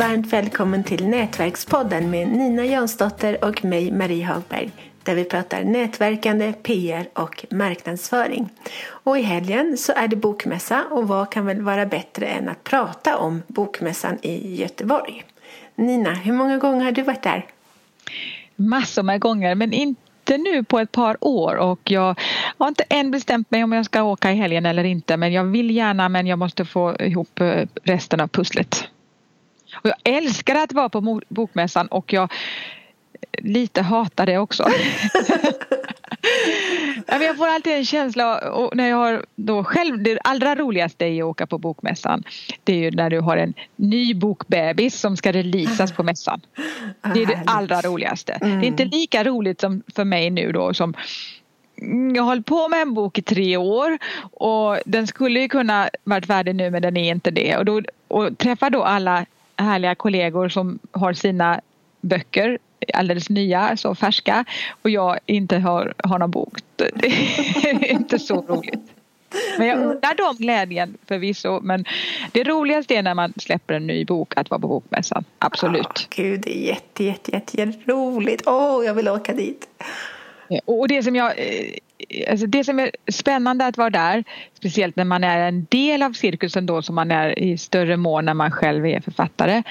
varmt välkommen till Nätverkspodden med Nina Jansdotter och mig Marie Hagberg där vi pratar nätverkande, PR och marknadsföring. Och i helgen så är det bokmässa och vad kan väl vara bättre än att prata om bokmässan i Göteborg. Nina, hur många gånger har du varit där? Massor med gånger men inte nu på ett par år och jag har inte än bestämt mig om jag ska åka i helgen eller inte men jag vill gärna men jag måste få ihop eh, resten av pusslet. Och jag älskar att vara på bokmässan och jag lite hatar det också. jag får alltid en känsla när jag har då själv, det allra roligaste är att åka på bokmässan. Det är ju när du har en ny bokbebis som ska releasas på mässan. Det är det allra roligaste. Det är inte lika roligt som för mig nu då som jag har hållit på med en bok i tre år och den skulle ju kunna varit färdig nu men den är inte det. Och, då, och träffa då alla härliga kollegor som har sina böcker alldeles nya, så färska och jag inte har, har någon bok. Det är inte så roligt. Men jag undrar dem glädjen förvisso. Men det roligaste är när man släpper en ny bok att vara på bokmässan. Absolut. Oh, Gud, det är jätte, jätte, jätte, roligt. Åh, oh, jag vill åka dit. Och det som jag eh, Alltså det som är spännande att vara där, speciellt när man är en del av cirkusen då som man är i större mån när man själv är författare,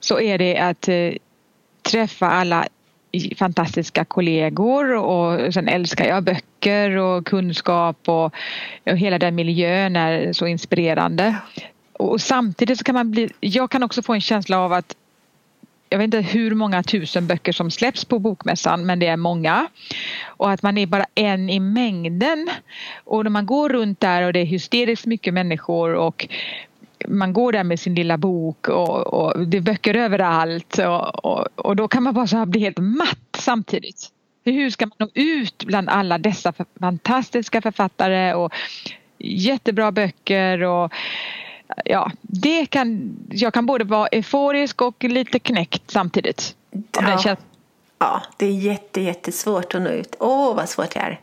så är det att eh, träffa alla fantastiska kollegor och sen älskar jag böcker och kunskap och, och hela den miljön är så inspirerande. Och samtidigt så kan man bli, jag kan också få en känsla av att jag vet inte hur många tusen böcker som släpps på bokmässan men det är många. Och att man är bara en i mängden. Och när man går runt där och det är hysteriskt mycket människor och man går där med sin lilla bok och, och det är böcker överallt och, och, och då kan man bara så bli helt matt samtidigt. Hur ska man nå ut bland alla dessa fantastiska författare och jättebra böcker och ja, det kan, jag kan både vara euforisk och lite knäckt samtidigt. Ja. ja, det är jätte, jättesvårt att nå ut. Åh, vad svårt det är.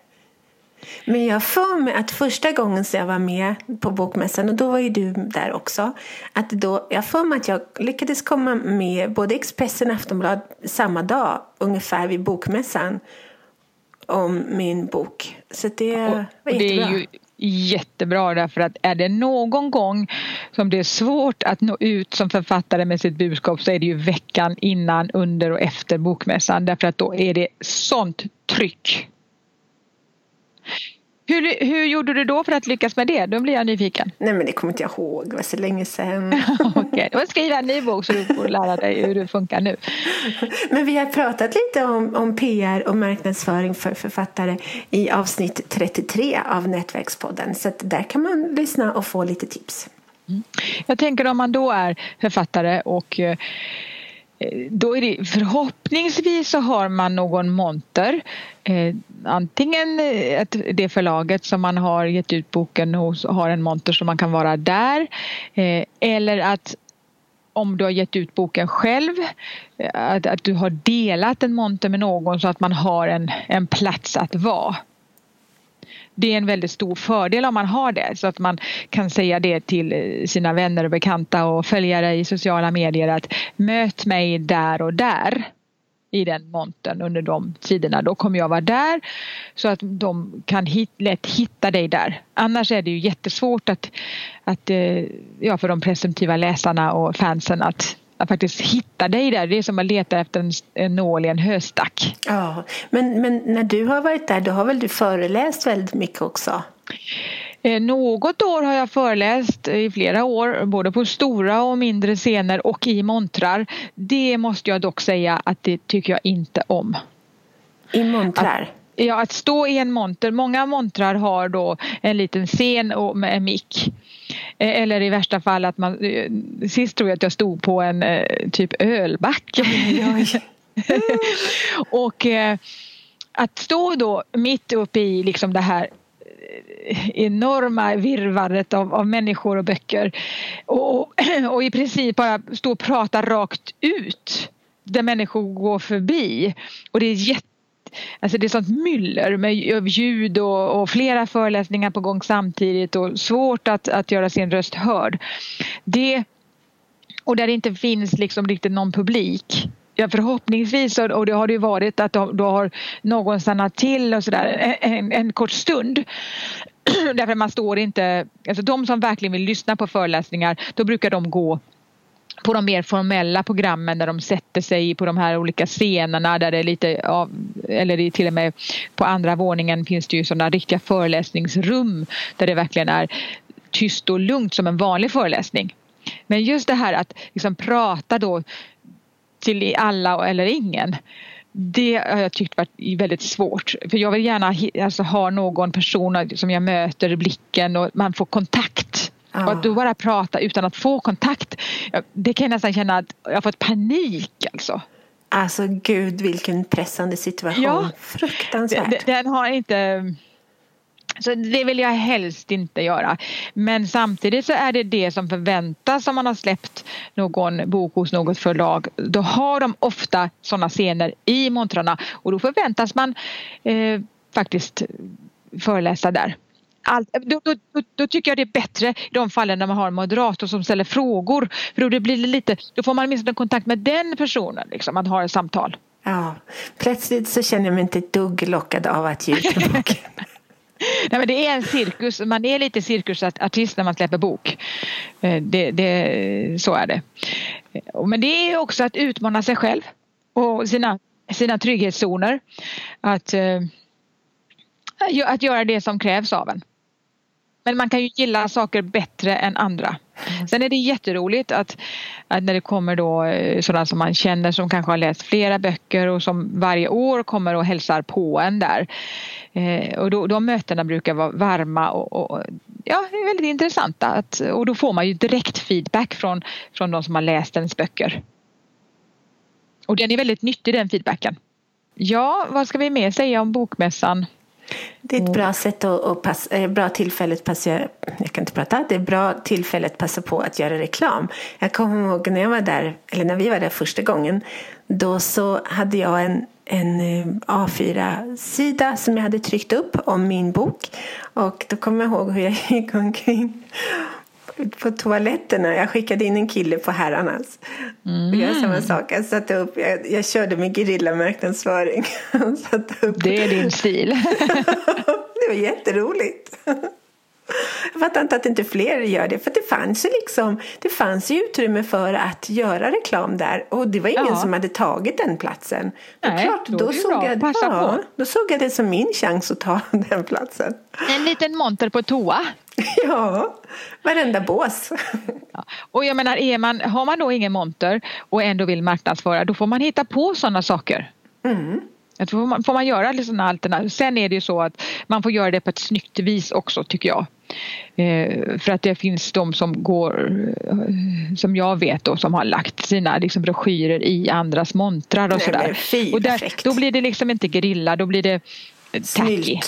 Men jag får mig att första gången som jag var med på bokmässan, och då var ju du där också, att då, jag får mig att jag lyckades komma med både Expressen och Aftonbladet samma dag, ungefär vid bokmässan, om min bok. Så det och, var jättebra. Det är ju jättebra därför att är det någon gång som det är svårt att nå ut som författare med sitt budskap så är det ju veckan innan, under och efter bokmässan därför att då är det sånt tryck hur, hur gjorde du då för att lyckas med det? Då blir jag nyfiken. Nej men det kommer inte jag ihåg, det var så länge sedan. Okej, okay. skriva en ny bok så du får lära dig hur det funkar nu. Men vi har pratat lite om, om PR och marknadsföring för författare i avsnitt 33 av Nätverkspodden. Så där kan man lyssna och få lite tips. Mm. Jag tänker om man då är författare och eh, Eh, då är det förhoppningsvis så har man någon monter. Eh, antingen eh, ett, det förlaget som man har gett ut boken hos har en monter så man kan vara där. Eh, eller att om du har gett ut boken själv, eh, att, att du har delat en monter med någon så att man har en, en plats att vara det är en väldigt stor fördel om man har det så att man kan säga det till eh, sina vänner och bekanta och följare i sociala medier att möt mig där och där i den montern under de tiderna. Då kommer jag vara där så att de kan hit, lätt hitta dig där. Annars är det ju jättesvårt att, att eh, ja, för de presumtiva läsarna och fansen att att faktiskt hitta dig där. Det är som att leta efter en, en nål i en höstack. Ja, men, men när du har varit där då har väl du föreläst väldigt mycket också? Eh, något år har jag föreläst i flera år, både på stora och mindre scener och i montrar. Det måste jag dock säga att det tycker jag inte om. I montrar? Att, Ja, att stå i en monter. Många montrar har då en liten scen och med en mick. Eh, eller i värsta fall att man, eh, sist tror jag att jag stod på en eh, typ ölback. och att stå då mitt uppe i liksom det här enorma virvaret av, av människor och böcker. Och, och i princip bara stå och prata rakt ut där människor går förbi. Och det är jätte Alltså det är sånt myller med ljud och, och, flera föreläsningar på gång samtidigt och svårt att, att göra sin röst hörd. Det och där det inte finns liksom riktigt någon publik. Ja, förhoppningsvis, och det har det ju varit, att då har någon stannat till och sådär en, en kort stund. Därför man står inte, alltså de som verkligen vill lyssna på föreläsningar, då brukar de gå på de mer formella programmen där de sätter sig på de här olika scenerna där det är lite ja, eller till och med på andra våningen finns det ju sådana riktiga föreläsningsrum där det verkligen är tyst och lugnt som en vanlig föreläsning. Men just det här att liksom prata då till alla eller ingen det har jag tyckt varit väldigt svårt. För jag vill gärna alltså, ha någon person som jag möter, blicken och man får kontakt. Ah. Och att då bara prata utan att få kontakt. Det kan jag nästan känna att jag har fått panik alltså. Alltså gud vilken pressande situation. Ja, Fruktansvärt. Den har inte så det vill jag helst inte göra. Men samtidigt så är det det som förväntas om man har släppt någon bok hos något förlag. Då har de ofta sådana scener i montrarna och då förväntas man eh, faktiskt föreläsa där. Allt, då, då, då, då, tycker jag det är bättre i de fallen när man har en moderator som ställer frågor. För då, det blir lite, då får man åtminstone kontakt med den personen, liksom, man har ett samtal. Ja, plötsligt så känner jag mig inte ett dugg lockad av att ge ut boken. Nej, men det är en cirkus, man är lite cirkusartist när man släpper bok. Eh, det, det, så är det. Men det är också att utmana sig själv och sina, sina trygghetszoner. Att, eh, att göra det som krävs av en. Men man kan ju gilla saker bättre än andra. Sen är det jätteroligt att, att när det kommer då eh, sådana som man känner som kanske har läst flera böcker och som varje år kommer och hälsar på en där. Eh, och då, de mötena brukar vara varma och, och ja, väldigt intressanta. Att, och då får man ju direkt feedback från, från de som har läst ens böcker. Och den är väldigt nyttig den feedbacken. Ja, vad ska vi mer säga om bokmässan? Det är ett bra sätt att, att passa, eh, bra tillfälle att passa, jag kan inte prata, det är bra tillfälle att passa på att göra reklam. Jag kommer ihåg när jag var där, eller när vi var där första gången, då så hade jag en, en eh, A4-sida som jag hade tryckt upp om min bok. Och då kommer jag ihåg hur jag gick omkring på toaletterna. Jag skickade in en kille på herrarnas. Mm. Och jag samma sak. Jag, satte upp, jag, jag körde med gerillamarknadsföring. Det är din stil. det var jätteroligt. Jag fattar inte att inte fler gör det. För det fanns ju liksom, det fanns ju utrymme för att göra reklam där. Och det var ingen ja. som hade tagit den platsen. Nej, klart, då, då såg jag, Passa ja, på. då såg jag det som min chans att ta den platsen. En liten monter på toa. Ja, varenda bås. Ja. Och jag menar, är man, har man då ingen monter och ändå vill marknadsföra då får man hitta på sådana saker. Mm. Får man, får man göra sådana alternativ. Sen är det ju så att man får göra det på ett snyggt vis också tycker jag. Eh, för att det finns de som går, eh, som jag vet då, som har lagt sina liksom, broschyrer i andras montrar och sådär. Och där, då blir det liksom inte grilla, då blir det tacky.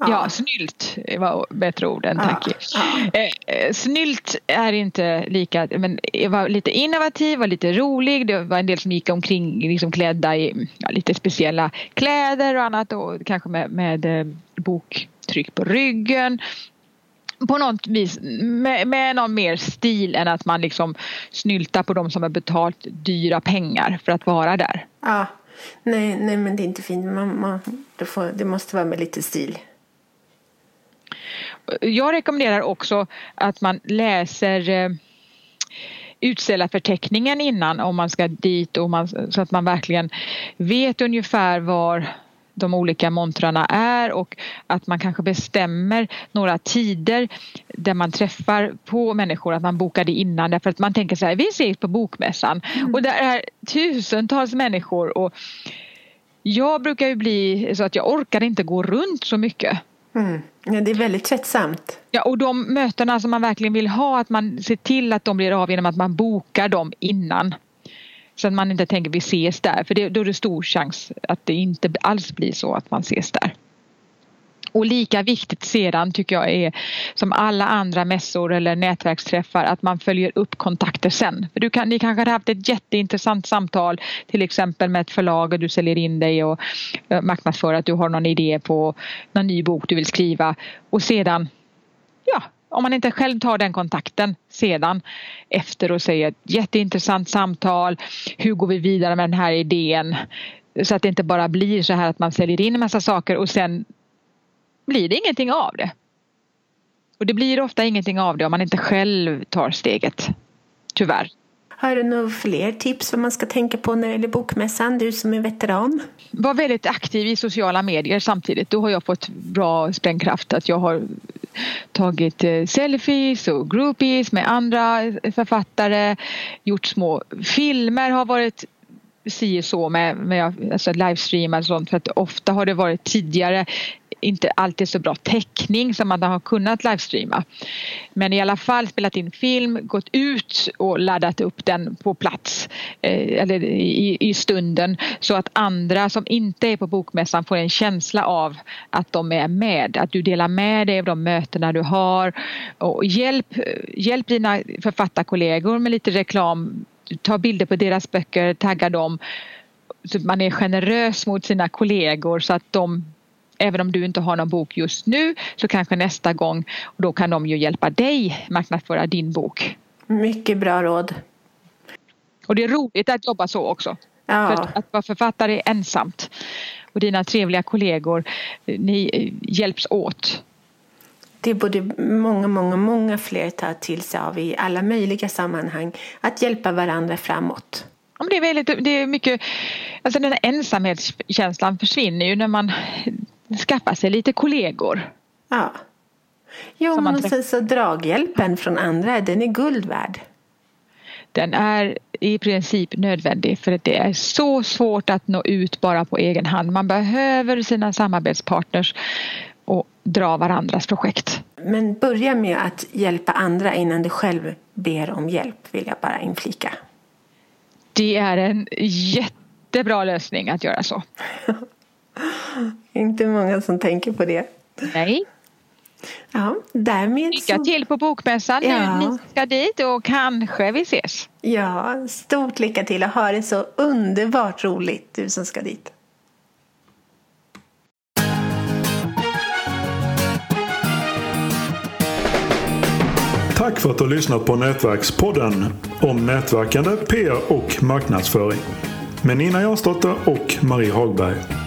Ja. ja, snylt var bättre ord än tacky. Ja, ja. Eh, snylt är inte lika, men var lite innovativ, var lite rolig. Det var en del som gick omkring liksom klädda i ja, lite speciella kläder och annat och kanske med, med eh, boktryck på ryggen på något vis med, med någon mer stil än att man liksom snyltar på de som har betalt dyra pengar för att vara där. Ja, nej, nej men det är inte fint. Man, man, det, får, det måste vara med lite stil. Jag rekommenderar också att man läser eh, utställarförteckningen innan om man ska dit och man, så att man verkligen vet ungefär var de olika montrarna är och att man kanske bestämmer några tider där man träffar på människor, att man bokar det innan därför att man tänker så här, vi ses på bokmässan mm. och där är tusentals människor och jag brukar ju bli så att jag orkar inte gå runt så mycket. Mm. Ja, det är väldigt tröttsamt. Ja, och de mötena som man verkligen vill ha, att man ser till att de blir av genom att man bokar dem innan. Så att man inte tänker vi ses där, för det, då är det stor chans att det inte alls blir så att man ses där. Och lika viktigt sedan tycker jag är som alla andra mässor eller nätverksträffar att man följer upp kontakter sen. För du kan, ni kanske har haft ett jätteintressant samtal till exempel med ett förlag och du säljer in dig och eh, marknadsför att du har någon idé på någon ny bok du vill skriva och sedan ja, Om man inte själv tar den kontakten sedan efter och säger jätteintressant samtal, hur går vi vidare med den här idén? Så att det inte bara blir så här att man säljer in en massa saker och sen blir det ingenting av det. Och det blir ofta ingenting av det om man inte själv tar steget. Tyvärr. Har du några fler tips vad man ska tänka på när det gäller bokmässan? Du som är veteran. Var väldigt aktiv i sociala medier samtidigt. Då har jag fått bra sprängkraft. Att jag har tagit eh, selfies och groupies med andra författare. Gjort små filmer har varit si och så med, med alltså livestreamar och sånt för att ofta har det varit tidigare inte alltid så bra täckning som man har kunnat livestreama. Men i alla fall spelat in film, gått ut och laddat upp den på plats eh, eller i, i stunden så att andra som inte är på bokmässan får en känsla av att de är med, att du delar med dig av de mötena du har. Och hjälp, hjälp dina författarkollegor med lite reklam. Ta bilder på deras böcker, tagga dem. Så man är generös mot sina kollegor så att de även om du inte har någon bok just nu så kanske nästa gång och då kan de ju hjälpa dig marknadsföra din bok. Mycket bra råd. Och det är roligt att jobba så också. Ja. För att, vara författare är ensamt. Och dina trevliga kollegor, ni eh, hjälps åt. Det borde många, många, många fler ta till sig av i alla möjliga sammanhang. Att hjälpa varandra framåt. Det är, väldigt, det är mycket, alltså den här ensamhetskänslan försvinner ju när man skaffa sig lite kollegor. Ja. Jo, men och sen så draghjälpen från andra, den är guld värd. Den är i princip nödvändig för att det är så svårt att nå ut bara på egen hand. Man behöver sina samarbetspartners och dra varandras projekt. Men börja med att hjälpa andra innan du själv ber om hjälp, vill jag bara inflika. Det är en jättebra lösning att göra så. Inte många som tänker på det. Nej. Ja, därmed Lycka så... till på Bokmässan ja. nu. Ni ska dit och kanske vi ses. Ja, stort lycka till och ha det så underbart roligt du som ska dit. Tack för att du har lyssnat på Nätverkspodden om nätverkande, PR och marknadsföring med Nina Jansdotter och Marie Hagberg.